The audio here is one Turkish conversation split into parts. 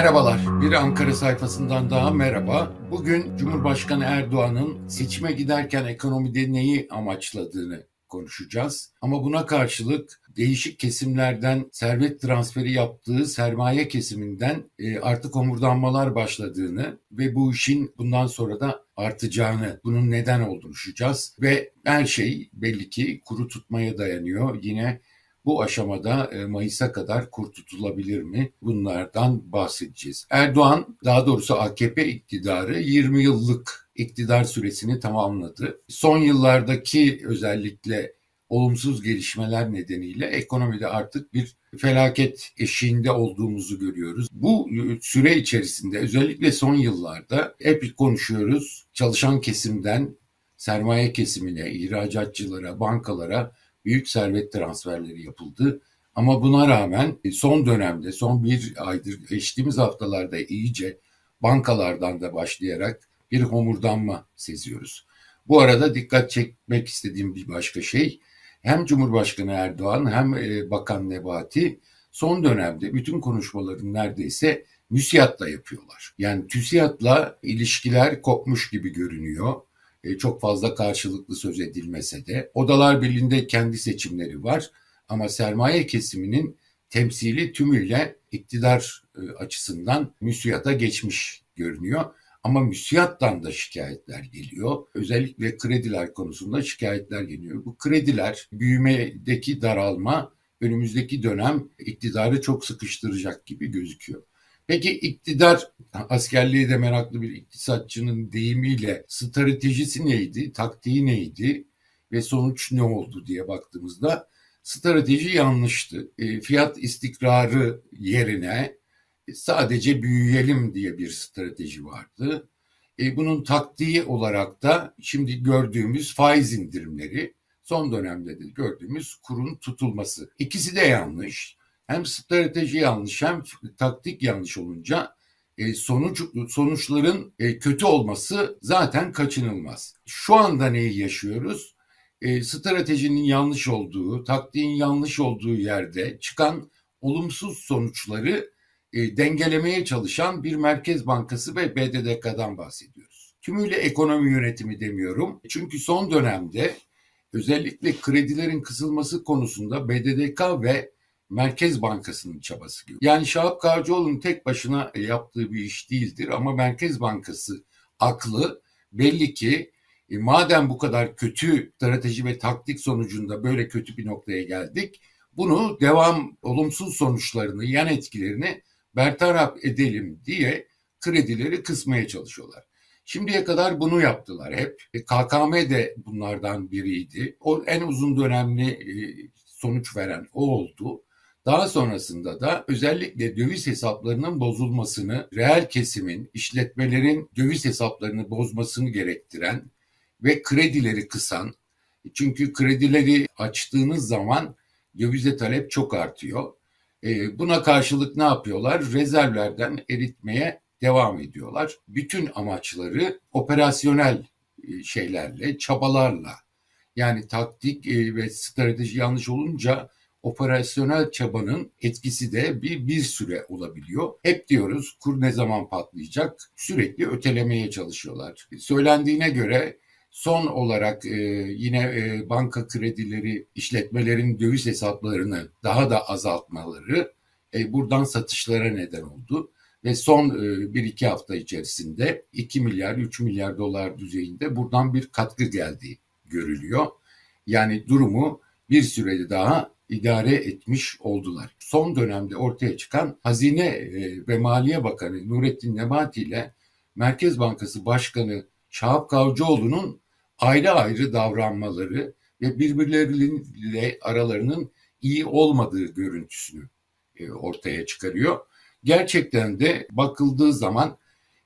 Merhabalar, bir Ankara sayfasından daha merhaba. Bugün Cumhurbaşkanı Erdoğan'ın seçime giderken ekonomide neyi amaçladığını konuşacağız. Ama buna karşılık değişik kesimlerden servet transferi yaptığı sermaye kesiminden e, artık omurdanmalar başladığını ve bu işin bundan sonra da artacağını, bunun neden olduğunu konuşacağız. Ve her şey belli ki kuru tutmaya dayanıyor. Yine bu aşamada e, Mayıs'a kadar kurtulabilir mi? Bunlardan bahsedeceğiz. Erdoğan, daha doğrusu AKP iktidarı 20 yıllık iktidar süresini tamamladı. Son yıllardaki özellikle olumsuz gelişmeler nedeniyle ekonomide artık bir felaket eşiğinde olduğumuzu görüyoruz. Bu süre içerisinde özellikle son yıllarda hep konuşuyoruz. Çalışan kesimden sermaye kesimine, ihracatçılara, bankalara büyük servet transferleri yapıldı. Ama buna rağmen son dönemde, son bir aydır, geçtiğimiz haftalarda iyice bankalardan da başlayarak bir homurdanma seziyoruz. Bu arada dikkat çekmek istediğim bir başka şey, hem Cumhurbaşkanı Erdoğan hem e, Bakan Nebati son dönemde bütün konuşmaların neredeyse müsiyatla yapıyorlar. Yani TÜSİAD'la ilişkiler kopmuş gibi görünüyor. E, çok fazla karşılıklı söz edilmese de. Odalar Birliği'nde kendi seçimleri var ama sermaye kesiminin temsili tümüyle iktidar e, açısından müsiyata geçmiş görünüyor. Ama müsiyattan da şikayetler geliyor. Özellikle krediler konusunda şikayetler geliyor. Bu krediler büyümedeki daralma önümüzdeki dönem iktidarı çok sıkıştıracak gibi gözüküyor. Peki iktidar askerliğe de meraklı bir iktisatçının deyimiyle stratejisi neydi, taktiği neydi ve sonuç ne oldu diye baktığımızda strateji yanlıştı. E, fiyat istikrarı yerine sadece büyüyelim diye bir strateji vardı. E, bunun taktiği olarak da şimdi gördüğümüz faiz indirimleri, son dönemde de gördüğümüz kurun tutulması. İkisi de yanlış hem strateji yanlış hem taktik yanlış olunca e, sonuç sonuçların e, kötü olması zaten kaçınılmaz. Şu anda neyi yaşıyoruz? E, stratejinin yanlış olduğu, taktiğin yanlış olduğu yerde çıkan olumsuz sonuçları e, dengelemeye çalışan bir Merkez Bankası ve BDDK'dan bahsediyoruz. Tümüyle ekonomi yönetimi demiyorum. Çünkü son dönemde özellikle kredilerin kısılması konusunda BDDK ve Merkez Bankası'nın çabası gibi. Yani Şahap Kavcıoğlu'nun tek başına yaptığı bir iş değildir ama Merkez Bankası aklı belli ki e, madem bu kadar kötü strateji ve taktik sonucunda böyle kötü bir noktaya geldik, bunu devam olumsuz sonuçlarını, yan etkilerini bertaraf edelim diye kredileri kısmaya çalışıyorlar. Şimdiye kadar bunu yaptılar hep. E, KKM de bunlardan biriydi. O en uzun dönemli e, sonuç veren o oldu. Daha sonrasında da özellikle döviz hesaplarının bozulmasını, reel kesimin, işletmelerin döviz hesaplarını bozmasını gerektiren ve kredileri kısan, çünkü kredileri açtığınız zaman dövize talep çok artıyor. E, buna karşılık ne yapıyorlar? Rezervlerden eritmeye devam ediyorlar. Bütün amaçları operasyonel e, şeylerle, çabalarla yani taktik e, ve strateji yanlış olunca operasyonel çabanın etkisi de bir, bir süre olabiliyor. Hep diyoruz kur ne zaman patlayacak sürekli ötelemeye çalışıyorlar. Söylendiğine göre son olarak e, yine e, banka kredileri işletmelerin döviz hesaplarını daha da azaltmaları e, buradan satışlara neden oldu. Ve son e, bir iki hafta içerisinde 2 milyar 3 milyar dolar düzeyinde buradan bir katkı geldiği görülüyor. Yani durumu bir sürede daha idare etmiş oldular. Son dönemde ortaya çıkan Hazine e, ve Maliye Bakanı Nurettin Nebati ile Merkez Bankası Başkanı Şahap Kavcıoğlu'nun ayrı ayrı davranmaları ve birbirleriyle aralarının iyi olmadığı görüntüsünü e, ortaya çıkarıyor. Gerçekten de bakıldığı zaman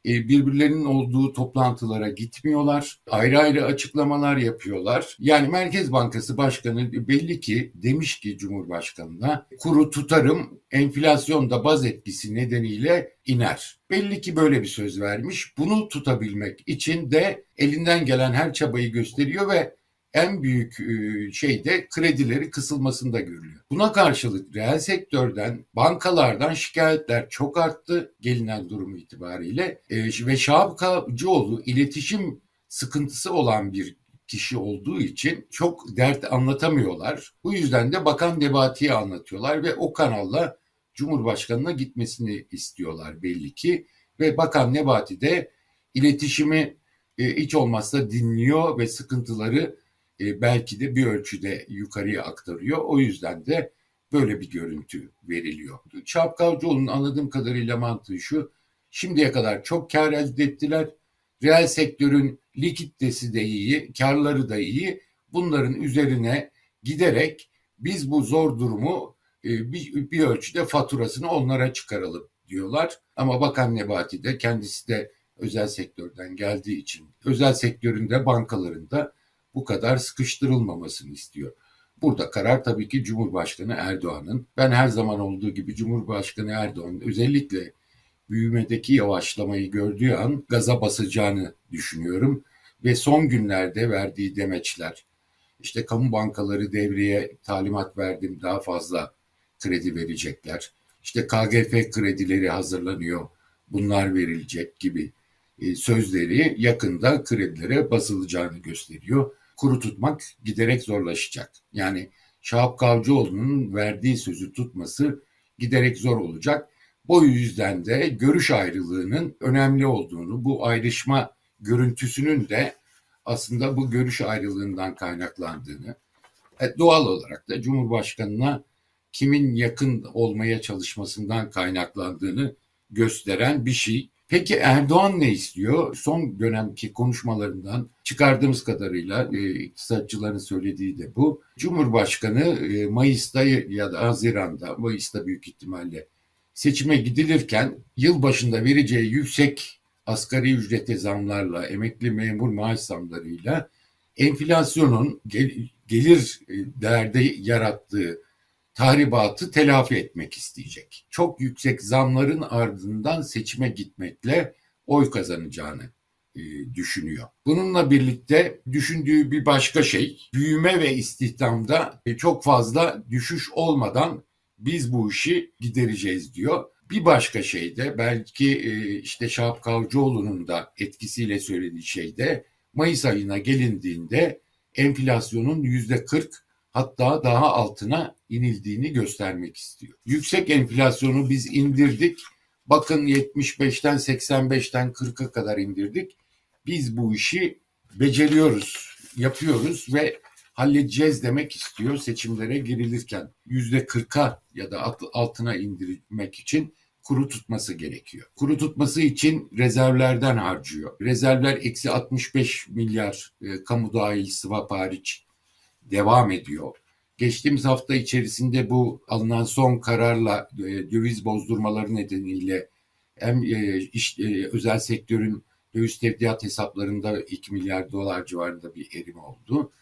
birbirlerinin olduğu toplantılara gitmiyorlar. Ayrı ayrı açıklamalar yapıyorlar. Yani Merkez Bankası Başkanı belli ki demiş ki Cumhurbaşkanı'na kuru tutarım enflasyon da baz etkisi nedeniyle iner. Belli ki böyle bir söz vermiş. Bunu tutabilmek için de elinden gelen her çabayı gösteriyor ve en büyük e, şey de kredileri kısılmasında görülüyor. Buna karşılık reel sektörden, bankalardan şikayetler çok arttı gelinen durum itibariyle e, ve Şahap Kavcıoğlu iletişim sıkıntısı olan bir kişi olduğu için çok dert anlatamıyorlar. Bu yüzden de Bakan Nebati'ye anlatıyorlar ve o kanalla Cumhurbaşkanı'na gitmesini istiyorlar belli ki. Ve Bakan Nebati de iletişimi e, hiç olmazsa dinliyor ve sıkıntıları e, belki de bir ölçüde yukarıya aktarıyor. O yüzden de böyle bir görüntü veriliyor. Çapkavcıoğlu'nun anladığım kadarıyla mantığı şu. Şimdiye kadar çok kar elde ettiler. Reel sektörün likiditesi de iyi, karları da iyi. Bunların üzerine giderek biz bu zor durumu e, bir, bir ölçüde faturasını onlara çıkaralım diyorlar. Ama Bakan Nebati de kendisi de özel sektörden geldiği için özel sektöründe bankalarında bu kadar sıkıştırılmamasını istiyor. Burada karar tabii ki Cumhurbaşkanı Erdoğan'ın. Ben her zaman olduğu gibi Cumhurbaşkanı Erdoğan özellikle büyümedeki yavaşlamayı gördüğü an gaza basacağını düşünüyorum. Ve son günlerde verdiği demeçler, işte kamu bankaları devreye talimat verdim daha fazla kredi verecekler. İşte KGF kredileri hazırlanıyor, bunlar verilecek gibi e, sözleri yakında kredilere basılacağını gösteriyor. Kuru tutmak giderek zorlaşacak. Yani Şahap Kavcıoğlu'nun verdiği sözü tutması giderek zor olacak. Bu yüzden de görüş ayrılığının önemli olduğunu, bu ayrışma görüntüsünün de aslında bu görüş ayrılığından kaynaklandığını, e, doğal olarak da Cumhurbaşkanı'na kimin yakın olmaya çalışmasından kaynaklandığını gösteren bir şey. Peki Erdoğan ne istiyor? Son dönemki konuşmalarından çıkardığımız kadarıyla e, iktisatçıların söylediği de bu. Cumhurbaşkanı e, Mayıs'ta ya da Haziran'da, Mayıs'ta büyük ihtimalle seçime gidilirken yıl başında vereceği yüksek asgari ücrete zamlarla, emekli memur maaş zamlarıyla enflasyonun gel, gelir e, değerde yarattığı tahribatı telafi etmek isteyecek. Çok yüksek zamların ardından seçime gitmekle oy kazanacağını e, düşünüyor. Bununla birlikte düşündüğü bir başka şey büyüme ve istihdamda e, çok fazla düşüş olmadan biz bu işi gidereceğiz diyor. Bir başka şey de belki e, işte Şahap Kavcıoğlu'nun da etkisiyle söylediği şey de Mayıs ayına gelindiğinde enflasyonun yüzde 40 hatta daha altına inildiğini göstermek istiyor. Yüksek enflasyonu biz indirdik. Bakın 75'ten 85'ten 40'a kadar indirdik. Biz bu işi beceriyoruz, yapıyoruz ve halledeceğiz demek istiyor seçimlere girilirken. Yüzde 40'a ya da altına indirmek için kuru tutması gerekiyor. Kuru tutması için rezervlerden harcıyor. Rezervler eksi 65 milyar e, kamu dahil swap hariç devam ediyor. Geçtiğimiz hafta içerisinde bu alınan son kararla e, döviz bozdurmaları nedeniyle hem e, iş, e, özel sektörün döviz tevdiat hesaplarında 2 milyar dolar civarında bir erim oldu.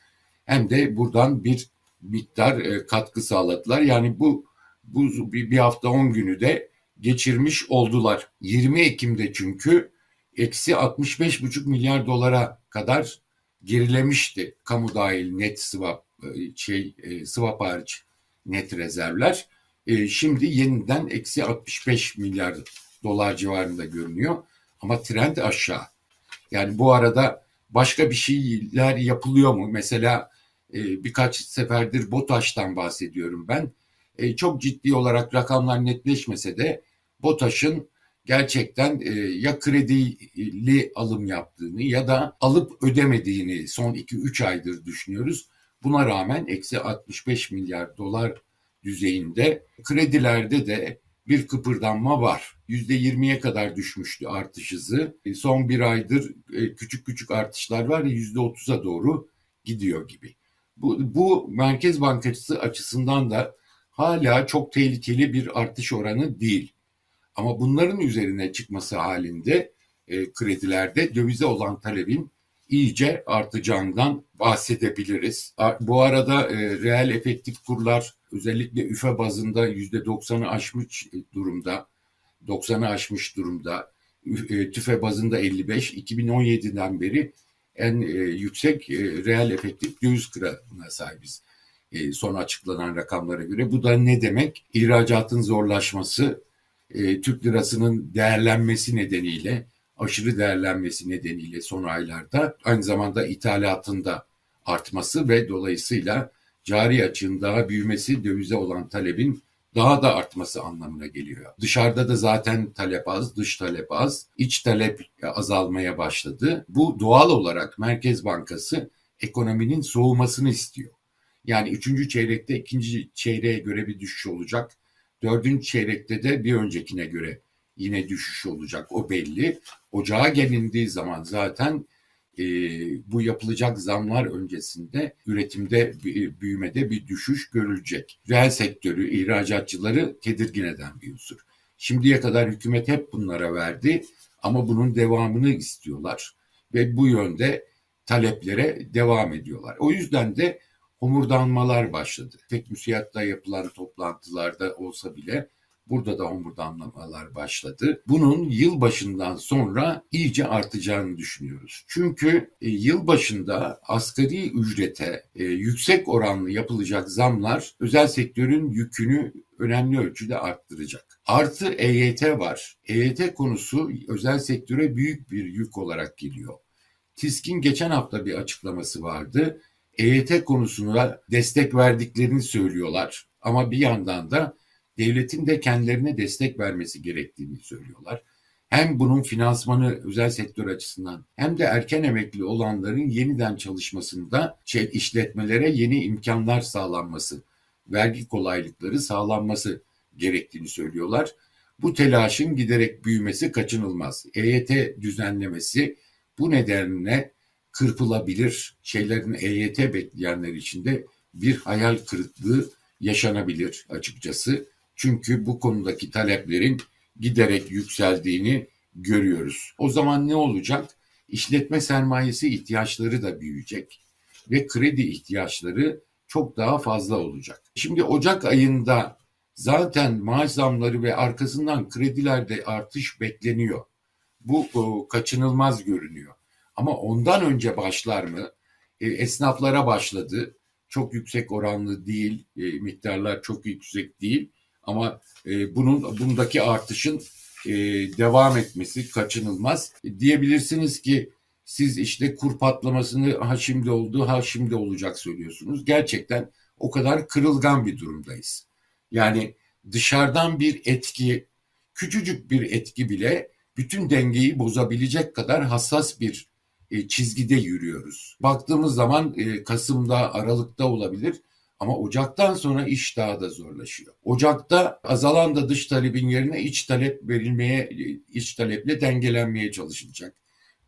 Hem de buradan bir miktar katkı sağladılar. Yani bu bu bir hafta 10 günü de geçirmiş oldular. 20 Ekim'de çünkü eksi 65,5 milyar dolara kadar gerilemişti kamu dahil net swap e, şey e, swap hariç net rezervler. E, şimdi yeniden eksi 65 milyar dolar civarında görünüyor. Ama trend aşağı. Yani bu arada başka bir şeyler yapılıyor mu? Mesela birkaç seferdir BOTAŞ'tan bahsediyorum ben. Çok ciddi olarak rakamlar netleşmese de BOTAŞ'ın gerçekten e, ya kredili alım yaptığını ya da alıp ödemediğini son 2-3 aydır düşünüyoruz. Buna rağmen eksi 65 milyar dolar düzeyinde kredilerde de bir kıpırdanma var. %20'ye kadar düşmüştü artış hızı. E, son bir aydır e, küçük küçük artışlar var %30'a doğru gidiyor gibi. Bu, bu Merkez Bankası açısından da hala çok tehlikeli bir artış oranı değil. Ama bunların üzerine çıkması halinde e, kredilerde dövize olan talebin iyice artacağından bahsedebiliriz. Bu arada e, reel efektif kurlar özellikle üfe bazında %90'ı aşmış durumda. 90'ı aşmış durumda. E, tüfe bazında 55. 2017'den beri en e, yüksek e, reel efektif döviz kırağına sahibiz. E, son açıklanan rakamlara göre. Bu da ne demek? İhracatın zorlaşması, e, Türk lirasının değerlenmesi nedeniyle, aşırı değerlenmesi nedeniyle son aylarda aynı zamanda ithalatın da artması ve dolayısıyla cari açığın daha büyümesi dövize olan talebin daha da artması anlamına geliyor. Dışarıda da zaten talep az, dış talep az, iç talep azalmaya başladı. Bu doğal olarak Merkez Bankası ekonominin soğumasını istiyor. Yani üçüncü çeyrekte ikinci çeyreğe göre bir düşüş olacak. Dördüncü çeyrekte de bir öncekine göre yine düşüş olacak. O belli. Ocağa gelindiği zaman zaten e, bu yapılacak zamlar öncesinde üretimde, büyümede bir düşüş görülecek. Reel sektörü, ihracatçıları tedirgin eden bir unsur. Şimdiye kadar hükümet hep bunlara verdi ama bunun devamını istiyorlar ve bu yönde taleplere devam ediyorlar. O yüzden de homurdanmalar başladı. Tek müsiyatta yapılan toplantılarda olsa bile Burada da homurdanmalar başladı. Bunun yıl başından sonra iyice artacağını düşünüyoruz. Çünkü e, yıl başında asgari ücrete e, yüksek oranlı yapılacak zamlar özel sektörün yükünü önemli ölçüde arttıracak. Artı EYT var. EYT konusu özel sektöre büyük bir yük olarak geliyor. TİSK'in geçen hafta bir açıklaması vardı. EYT konusuna destek verdiklerini söylüyorlar. Ama bir yandan da devletin de kendilerine destek vermesi gerektiğini söylüyorlar. Hem bunun finansmanı özel sektör açısından hem de erken emekli olanların yeniden çalışmasında şey, işletmelere yeni imkanlar sağlanması, vergi kolaylıkları sağlanması gerektiğini söylüyorlar. Bu telaşın giderek büyümesi kaçınılmaz. EYT düzenlemesi bu nedenle kırpılabilir. Şeylerin EYT bekleyenler için de bir hayal kırıklığı yaşanabilir açıkçası. Çünkü bu konudaki taleplerin giderek yükseldiğini görüyoruz. O zaman ne olacak? İşletme sermayesi ihtiyaçları da büyüyecek ve kredi ihtiyaçları çok daha fazla olacak. Şimdi Ocak ayında zaten maaş zamları ve arkasından kredilerde artış bekleniyor. Bu o, kaçınılmaz görünüyor. Ama ondan önce başlar mı? E, esnaflara başladı. Çok yüksek oranlı değil, e, miktarlar çok yüksek değil. Ama e, bunun bundaki artışın e, devam etmesi kaçınılmaz. E, diyebilirsiniz ki siz işte kur patlamasını ha şimdi oldu ha şimdi olacak söylüyorsunuz. Gerçekten o kadar kırılgan bir durumdayız. Yani dışarıdan bir etki, küçücük bir etki bile bütün dengeyi bozabilecek kadar hassas bir e, çizgide yürüyoruz. Baktığımız zaman e, Kasım'da, Aralık'ta olabilir ama Ocak'tan sonra iş daha da zorlaşıyor. Ocak'ta azalan da dış talebin yerine iç talep verilmeye, iç taleple dengelenmeye çalışılacak.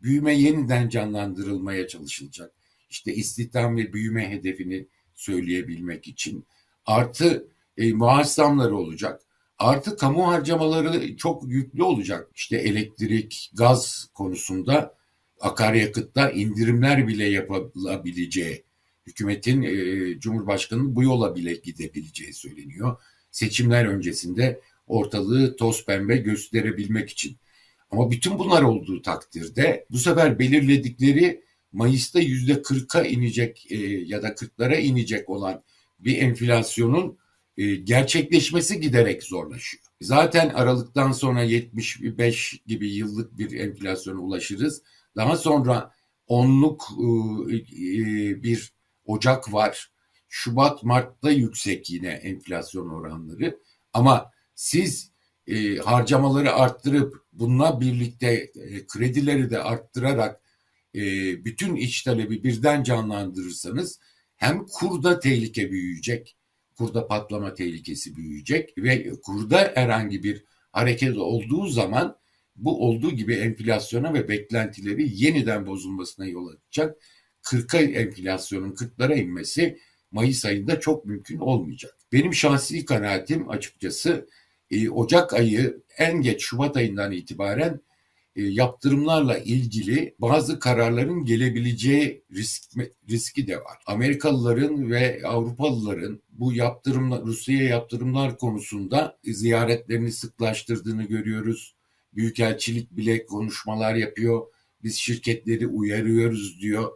Büyüme yeniden canlandırılmaya çalışılacak. İşte istihdam ve büyüme hedefini söyleyebilmek için. Artı e, maaş olacak. Artı kamu harcamaları çok yüklü olacak. İşte elektrik, gaz konusunda akaryakıtta indirimler bile yapılabileceği hükümetin e, Cumhurbaşkanı'nın bu yola bile gidebileceği söyleniyor. Seçimler öncesinde ortalığı toz pembe gösterebilmek için. Ama bütün bunlar olduğu takdirde bu sefer belirledikleri Mayıs'ta yüzde kırka inecek e, ya da kırklara inecek olan bir enflasyonun e, gerçekleşmesi giderek zorlaşıyor. Zaten Aralık'tan sonra 75 gibi yıllık bir enflasyona ulaşırız. Daha sonra onluk e, e bir Ocak var. Şubat, Mart'ta yüksek yine enflasyon oranları. Ama siz e, harcamaları arttırıp bununla birlikte kredileri de arttırarak bütün iç talebi birden canlandırırsanız hem kurda tehlike büyüyecek, kurda patlama tehlikesi büyüyecek ve kurda herhangi bir hareket olduğu zaman bu olduğu gibi enflasyona ve beklentileri yeniden bozulmasına yol açacak 40'a enflasyonun 40'lara inmesi Mayıs ayında çok mümkün olmayacak. Benim şahsi kanaatim açıkçası e, Ocak ayı en geç Şubat ayından itibaren e, yaptırımlarla ilgili bazı kararların gelebileceği risk, riski de var. Amerikalıların ve Avrupalıların bu yaptırımlar Rusya'ya yaptırımlar konusunda ziyaretlerini sıklaştırdığını görüyoruz. Büyükelçilik bile konuşmalar yapıyor Biz şirketleri uyarıyoruz diyor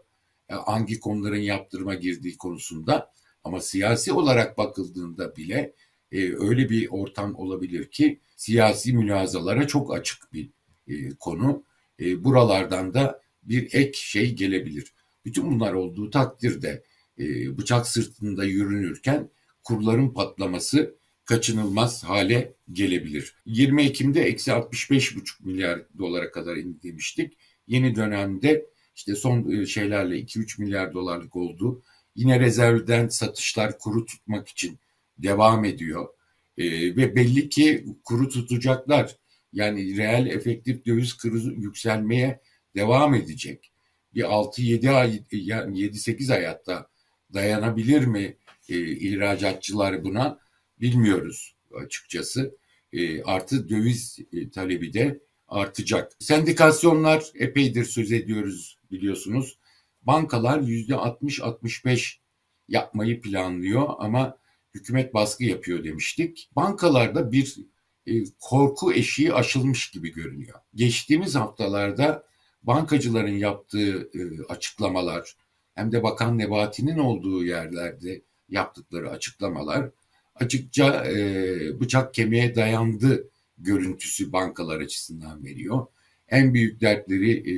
e, hangi konuların yaptırıma girdiği konusunda. Ama siyasi olarak bakıldığında bile e, öyle bir ortam olabilir ki siyasi mülazalara çok açık bir e, konu. E, buralardan da bir ek şey gelebilir. Bütün bunlar olduğu takdirde e, bıçak sırtında yürünürken kurların patlaması kaçınılmaz hale gelebilir. 20 Ekim'de eksi 65,5 milyar dolara kadar indi demiştik. Yeni dönemde işte son e, şeylerle 2-3 milyar dolarlık oldu. Yine rezervden satışlar kuru tutmak için devam ediyor. Ee, ve belli ki kuru tutacaklar. Yani reel efektif döviz kuru yükselmeye devam edecek. Bir 6-7 ay, yani 7-8 ay hatta dayanabilir mi e, ihracatçılar buna bilmiyoruz açıkçası. E, artı döviz e, talebi de artacak. Sendikasyonlar epeydir söz ediyoruz biliyorsunuz. Bankalar yüzde 60-65 yapmayı planlıyor ama hükümet baskı yapıyor demiştik. Bankalarda bir e, korku eşiği aşılmış gibi görünüyor. Geçtiğimiz haftalarda bankacıların yaptığı e, açıklamalar hem de Bakan Nebati'nin olduğu yerlerde yaptıkları açıklamalar açıkça e, bıçak kemiğe dayandı görüntüsü bankalar açısından veriyor. En büyük dertleri e,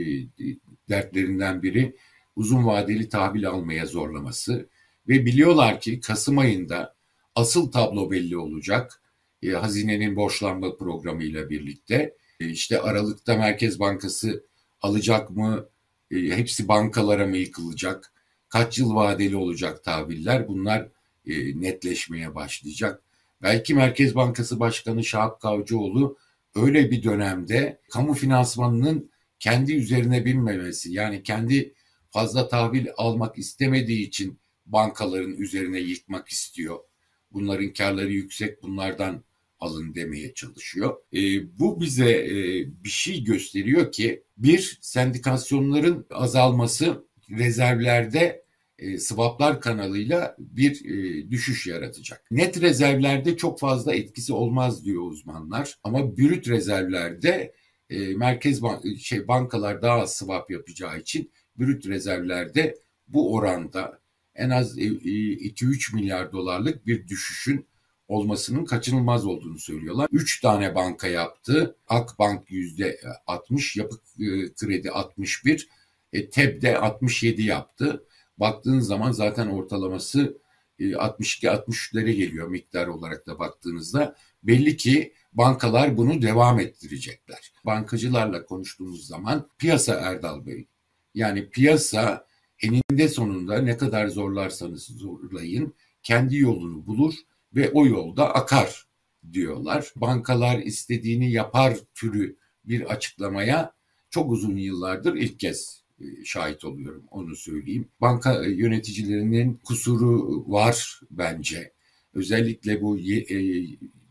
dertlerinden biri uzun vadeli tahvil almaya zorlaması ve biliyorlar ki Kasım ayında asıl tablo belli olacak. E, hazinenin borçlanma programıyla birlikte e, işte Aralık'ta Merkez Bankası alacak mı? E, hepsi bankalara mı yıkılacak? Kaç yıl vadeli olacak tahviller? Bunlar e, netleşmeye başlayacak. Belki Merkez Bankası Başkanı Şahap Kavcıoğlu öyle bir dönemde kamu finansmanının kendi üzerine binmemesi yani kendi fazla tahvil almak istemediği için bankaların üzerine yıkmak istiyor. Bunların karları yüksek bunlardan alın demeye çalışıyor. E, bu bize e, bir şey gösteriyor ki bir sendikasyonların azalması rezervlerde e, swaplar kanalıyla bir e, düşüş yaratacak. Net rezervlerde çok fazla etkisi olmaz diyor uzmanlar ama brüt rezervlerde e, merkez şey bankalar daha az swap yapacağı için brüt rezervlerde bu oranda en az 2-3 e, milyar dolarlık bir düşüşün olmasının kaçınılmaz olduğunu söylüyorlar. 3 tane banka yaptı. Akbank %60, Yapı Kredi 61, e, TEB de 67 yaptı. Baktığınız zaman zaten ortalaması 62-63'lere geliyor miktar olarak da baktığınızda. Belli ki bankalar bunu devam ettirecekler. Bankacılarla konuştuğumuz zaman piyasa Erdal Bey yani piyasa eninde sonunda ne kadar zorlarsanız zorlayın kendi yolunu bulur ve o yolda akar diyorlar. Bankalar istediğini yapar türü bir açıklamaya çok uzun yıllardır ilk kez e, şahit oluyorum onu söyleyeyim. Banka e, yöneticilerinin kusuru var bence. Özellikle bu e,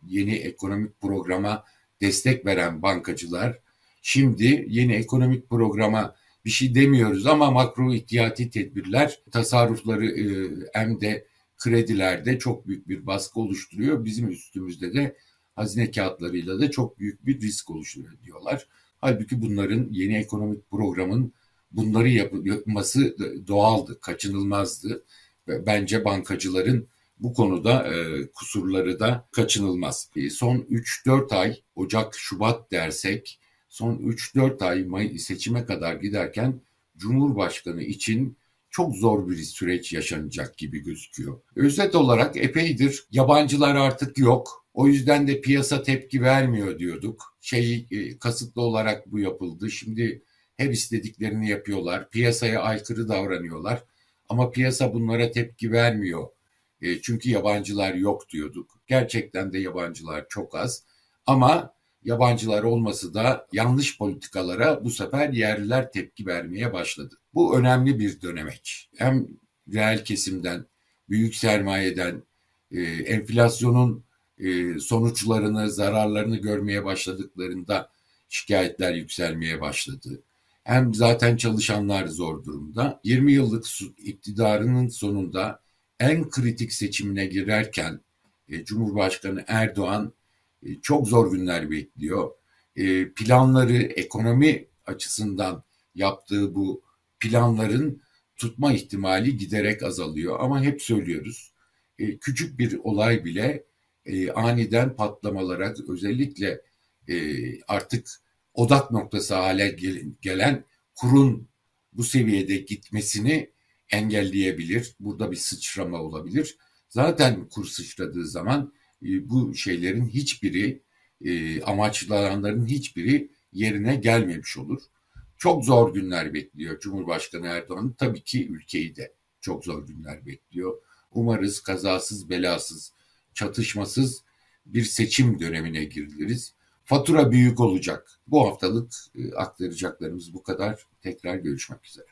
yeni ekonomik programa destek veren bankacılar şimdi yeni ekonomik programa bir şey demiyoruz ama makro ihtiyati tedbirler tasarrufları e, hem de kredilerde çok büyük bir baskı oluşturuyor. Bizim üstümüzde de hazine kağıtlarıyla da çok büyük bir risk oluşturuyor diyorlar. Halbuki bunların yeni ekonomik programın bunları yapması doğaldı, kaçınılmazdı. Bence bankacıların bu konuda e, kusurları da kaçınılmaz. E, son 3-4 ay Ocak, Şubat dersek son 3-4 ay May seçime kadar giderken Cumhurbaşkanı için çok zor bir süreç yaşanacak gibi gözüküyor. Özet olarak epeydir yabancılar artık yok. O yüzden de piyasa tepki vermiyor diyorduk. Şey e, kasıtlı olarak bu yapıldı. Şimdi hep istediklerini yapıyorlar. Piyasaya aykırı davranıyorlar. Ama piyasa bunlara tepki vermiyor. E, çünkü yabancılar yok diyorduk. Gerçekten de yabancılar çok az. Ama yabancılar olması da yanlış politikalara bu sefer yerliler tepki vermeye başladı. Bu önemli bir dönemeç. Hem reel kesimden, büyük sermayeden, e, enflasyonun e, sonuçlarını, zararlarını görmeye başladıklarında şikayetler yükselmeye başladı. Hem zaten çalışanlar zor durumda. 20 yıllık iktidarının sonunda en kritik seçimine girerken e, Cumhurbaşkanı Erdoğan e, çok zor günler bekliyor. E, planları ekonomi açısından yaptığı bu planların tutma ihtimali giderek azalıyor. Ama hep söylüyoruz küçük bir olay bile aniden patlamalara özellikle e, artık odak noktası hale gelen kurun bu seviyede gitmesini engelleyebilir. Burada bir sıçrama olabilir. Zaten kur sıçradığı zaman e, bu şeylerin hiçbiri e, amaçlananların hiçbiri yerine gelmemiş olur. Çok zor günler bekliyor Cumhurbaşkanı Erdoğan. Tabii ki ülkeyi de çok zor günler bekliyor. Umarız kazasız belasız, çatışmasız bir seçim dönemine giriliriz. Fatura büyük olacak. Bu haftalık e, aktaracaklarımız bu kadar. Tekrar görüşmek üzere.